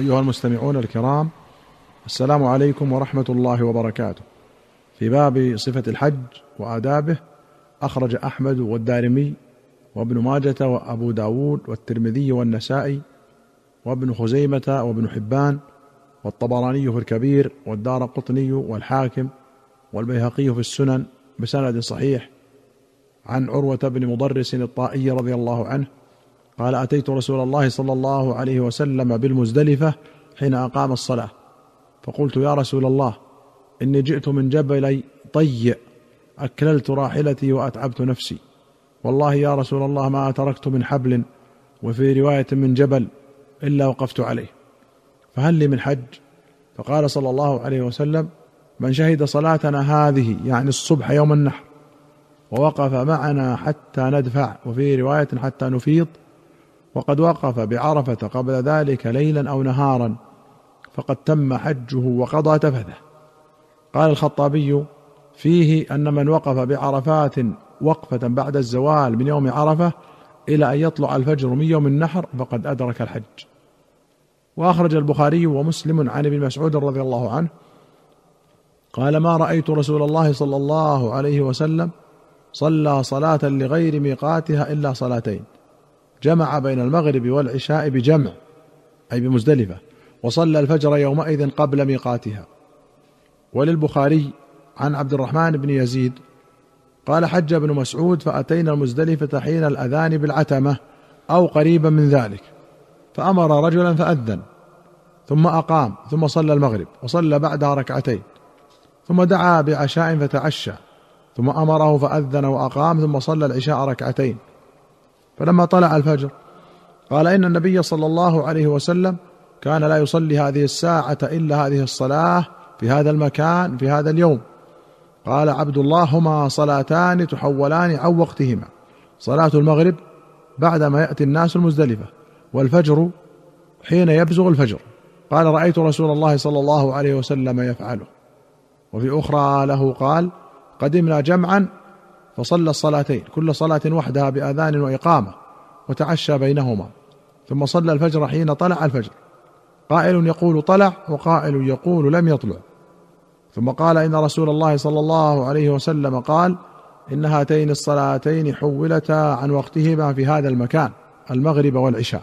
أيها المستمعون الكرام السلام عليكم ورحمة الله وبركاته. في باب صفة الحج وآدابه أخرج أحمد والدارمي وابن ماجة وأبو داود والترمذي والنسائي وابن خزيمة وابن حبان والطبراني في الكبير والدار قطني والحاكم والبيهقي في السنن بسند صحيح عن عروة بن مضرس الطائي رضي الله عنه قال أتيت رسول الله صلى الله عليه وسلم بالمزدلفة حين أقام الصلاة. فقلت يا رسول الله إني جئت من جبل طي أكللت راحلتي وأتعبت نفسي. والله يا رسول الله ما تركت من حبل وفي رواية من جبل إلا وقفت عليه. فهل لي من حج؟ فقال صلى الله عليه وسلم من شهد صلاتنا هذه يعني الصبح يوم النحر ووقف معنا حتى ندفع وفي رواية حتى نفيض وقد وقف بعرفة قبل ذلك ليلا أو نهارا فقد تم حجه وقضى تفثه. قال الخطابي فيه أن من وقف بعرفات وقفة بعد الزوال من يوم عرفة إلى أن يطلع الفجر من يوم النحر فقد أدرك الحج. وأخرج البخاري ومسلم عن ابن مسعود رضي الله عنه قال ما رأيت رسول الله صلى الله عليه وسلم صلى صلاة لغير ميقاتها إلا صلاتين. جمع بين المغرب والعشاء بجمع أي بمزدلفة وصلى الفجر يومئذ قبل ميقاتها. وللبخاري عن عبد الرحمن بن يزيد قال حج ابن مسعود فأتينا المزدلفة حين الأذان بالعتمة أو قريبا من ذلك فأمر رجلا فأذن ثم أقام ثم صلى المغرب وصلى بعدها ركعتين ثم دعا بعشاء فتعشى ثم أمره فأذن وأقام ثم صلى العشاء ركعتين. فلما طلع الفجر قال إن النبي صلى الله عليه وسلم كان لا يصلي هذه الساعة إلا هذه الصلاة في هذا المكان في هذا اليوم. قال عبد الله هما صلاتان تحولان عن وقتهما. صلاة المغرب بعدما يأتي الناس المزدلفة والفجر حين يبزغ الفجر. قال رأيت رسول الله صلى الله عليه وسلم يفعله. وفي أخرى له قال قدمنا جمعا فصلى الصلاتين كل صلاة وحدها بآذان وإقامة وتعشى بينهما. ثم صلى الفجر حين طلع الفجر. قائل يقول طلع وقائل يقول لم يطلع. ثم قال إن رسول الله صلى الله عليه وسلم قال إن هاتين الصلاتين حولتا عن وقتهما في هذا المكان المغرب والعشاء.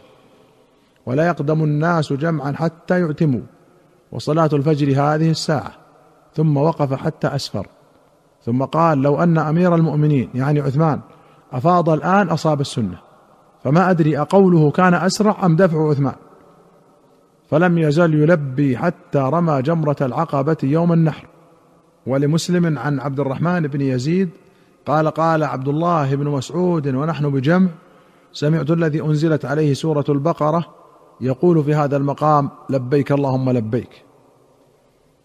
ولا يقدم الناس جمعا حتى يعتموا. وصلاة الفجر هذه الساعة. ثم وقف حتى أسفر. ثم قال لو أن أمير المؤمنين يعني عثمان أفاض الآن أصاب السنة فما أدري أقوله كان أسرع أم دفع عثمان. فلم يزل يلبي حتى رمى جمرة العقبة يوم النحر. ولمسلم عن عبد الرحمن بن يزيد قال قال عبد الله بن مسعود ونحن بجمع سمعت الذي أنزلت عليه سورة البقرة يقول في هذا المقام لبيك اللهم لبيك.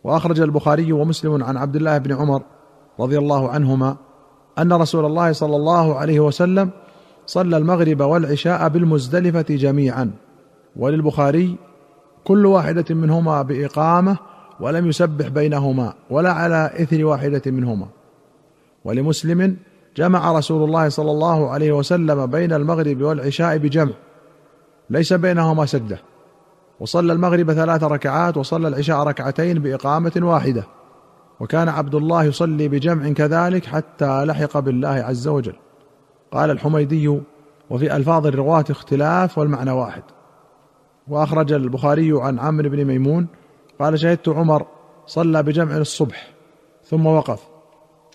وأخرج البخاري ومسلم عن عبد الله بن عمر رضي الله عنهما أن رسول الله صلى الله عليه وسلم صلى المغرب والعشاء بالمزدلفة جميعا. وللبخاري كل واحدة منهما بإقامة ولم يسبح بينهما ولا على إثر واحدة منهما. ولمسلم جمع رسول الله صلى الله عليه وسلم بين المغرب والعشاء بجمع ليس بينهما سجده وصلى المغرب ثلاث ركعات وصلى العشاء ركعتين بإقامة واحدة. وكان عبد الله يصلي بجمع كذلك حتى لحق بالله عز وجل. قال الحميدي وفي ألفاظ الرواة اختلاف والمعنى واحد. وأخرج البخاري عن عمرو بن ميمون قال شهدت عمر صلى بجمع الصبح ثم وقف.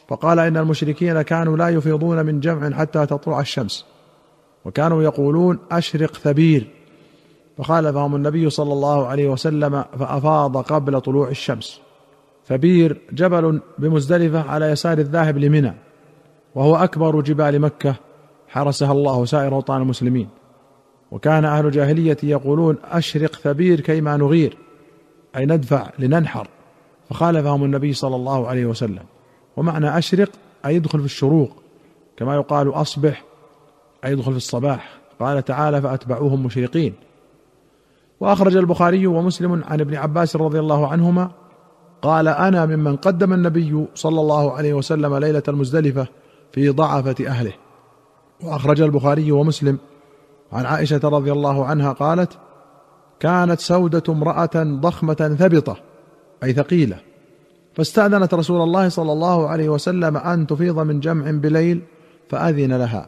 فقال إن المشركين كانوا لا يفيضون من جمع حتى تطلع الشمس وكانوا يقولون أشرق ثبير فخالفهم النبي صلى الله عليه وسلم فأفاض قبل طلوع الشمس. فبير جبل بمزدلفة على يسار الذاهب لمنى وهو أكبر جبال مكة حرسها الله سائر أوطان المسلمين. وكان أهل الجاهلية يقولون أشرق ثبير كيما نغير أي ندفع لننحر. فخالفهم النبي صلى الله عليه وسلم. ومعنى أشرق أي يدخل في الشروق كما يقال أصبح أي يدخل في الصباح. قال تعالى فأتبعوهم مشرقين. وأخرج البخاري ومسلم عن ابن عباس رضي الله عنهما قال أنا ممن قدم النبي صلى الله عليه وسلم ليلة المزدلفة في ضعفة أهله. وأخرج البخاري ومسلم. عن عائشة رضي الله عنها قالت كانت سودة امرأة ضخمة ثبطة أي ثقيلة. فاستأذنت رسول الله صلى الله عليه وسلم أن تفيض من جمع بليل فأذن لها.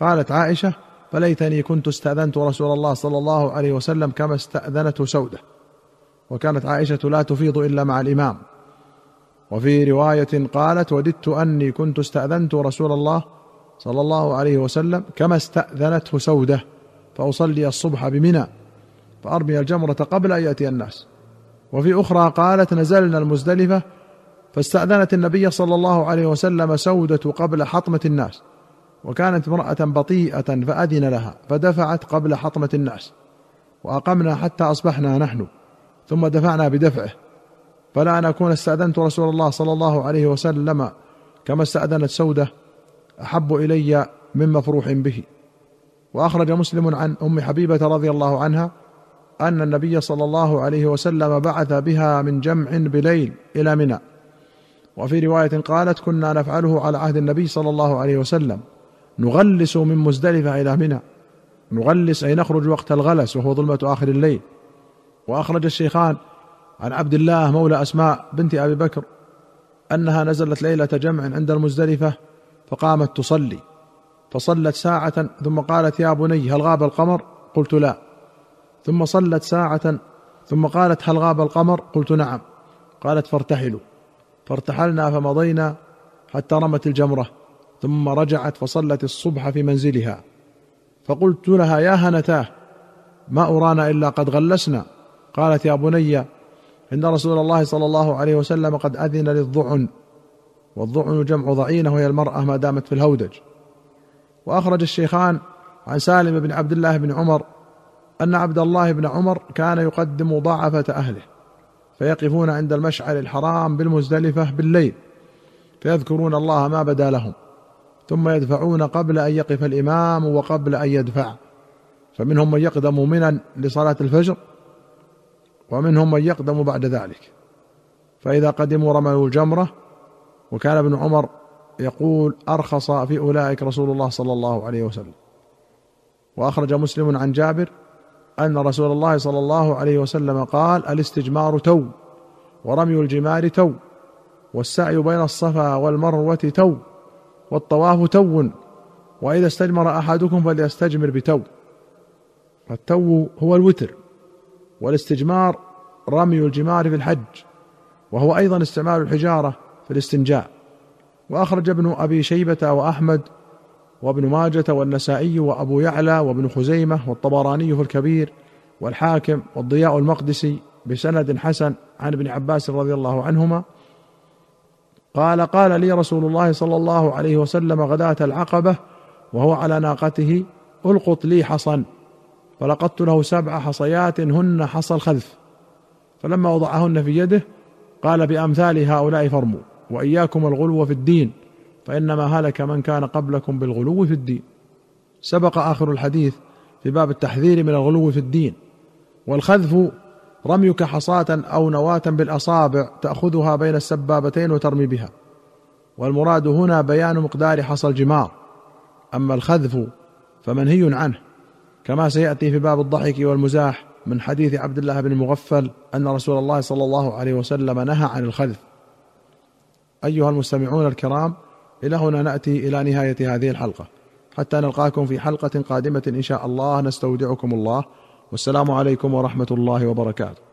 قالت عائشة فليتني كنت استأذنت رسول الله صلى الله عليه وسلم كما استأذنته سودة. وكانت عائشة لا تفيض إلا مع الإمام. وفي رواية قالت وددت أني كنت استأذنت رسول الله صلى الله عليه وسلم كما استأذنته سودة فأصلي الصبح بمنى فأرمي الجمرة قبل أن يأتي الناس. وفي أخرى قالت نزلنا المزدلفة فاستأذنت النبي صلى الله عليه وسلم سودة قبل حطمة الناس وكانت امرأة بطيئة فأذن لها فدفعت قبل حطمة الناس وأقمنا حتى أصبحنا نحن. ثم دفعنا بدفعه. فلا أن أكون استأذنت رسول الله صلى الله عليه وسلم كما استأذنت سودة أحب إلي من مفروح به. وأخرج مسلم عن أم حبيبة رضي الله عنها أن النبي صلى الله عليه وسلم بعث بها من جمع بليل إلى منى. وفي رواية قالت كنا نفعله على عهد النبي صلى الله عليه وسلم. نغلس من مزدلفة إلى منى. نغلس أي نخرج وقت الغلس وهو ظلمة آخر الليل. وأخرج الشيخان عن عبد الله مولى أسماء بنت أبي بكر أنها نزلت ليلة جمع عند المزدلفة فقامت تصلي فصلت ساعة ثم قالت يا بني هل غاب القمر؟ قلت لا. ثم صلت ساعة ثم قالت هل غاب القمر؟ قلت نعم. قالت فارتحلوا. فارتحلنا فمضينا حتى رمت الجمرة ثم رجعت فصلت الصبح في منزلها. فقلت لها يا هنتاه ما أرانا إلا قد غلسنا. قالت يا بني إن رسول الله صلى الله عليه وسلم قد أذن للضعن والضعن جمع ضعينة وهي المرأة ما دامت في الهودج. وأخرج الشيخان عن سالم بن عبد الله بن عمر أن عبد الله بن عمر كان يقدم ضعفة أهله فيقفون عند المشعر الحرام بالمزدلفة بالليل فيذكرون الله ما بدا لهم ثم يدفعون قبل أن يقف الإمام وقبل أن يدفع. فمنهم من يقدم منا لصلاة الفجر ومنهم من يقدم بعد ذلك. فإذا قدموا رموا الجمرة وكان ابن عمر يقول أرخص في أولئك رسول الله صلى الله عليه وسلم. وأخرج مسلم عن جابر أن رسول الله صلى الله عليه وسلم قال الاستجمار تو ورمي الجمار تو والسعي بين الصفا والمروة تو والطواف تو وإذا استجمر أحدكم فليستجمر بتو. التو هو الوتر. والاستجمار رمي الجمار في الحج وهو أيضا استعمال الحجارة في الاستنجاء. وأخرج ابن أبي شيبة وأحمد وابن ماجة والنسائي وأبو يعلى وابن خزيمة والطبراني في الكبير والحاكم والضياء المقدسي بسند حسن عن ابن عباس رضي الله عنهما. قال قال لي رسول الله صلى الله عليه وسلم غداة العقبة وهو على ناقته ألقط لي حصا فلقطت له سبع حصيات هن حصى الخذف فلما وضعهن في يده قال بأمثال هؤلاء فرموا وإياكم الغلو في الدين فإنما هلك من كان قبلكم بالغلو في الدين. سبق آخر الحديث في باب التحذير من الغلو في الدين والخذف رميك حصاة أو نواة بالأصابع تأخذها بين السبابتين وترمي بها والمراد هنا بيان مقدار حصى الجمار. أما الخذف فمنهي عنه. كما سيأتي في باب الضحك والمزاح من حديث عبد الله بن مغفل أن رسول الله صلى الله عليه وسلم نهى عن الخذف أيها المستمعون الكرام إلى هنا نأتي إلى نهاية هذه الحلقة. حتى نلقاكم في حلقة قادمة إن شاء الله نستودعكم الله. والسلام عليكم ورحمة الله وبركاته.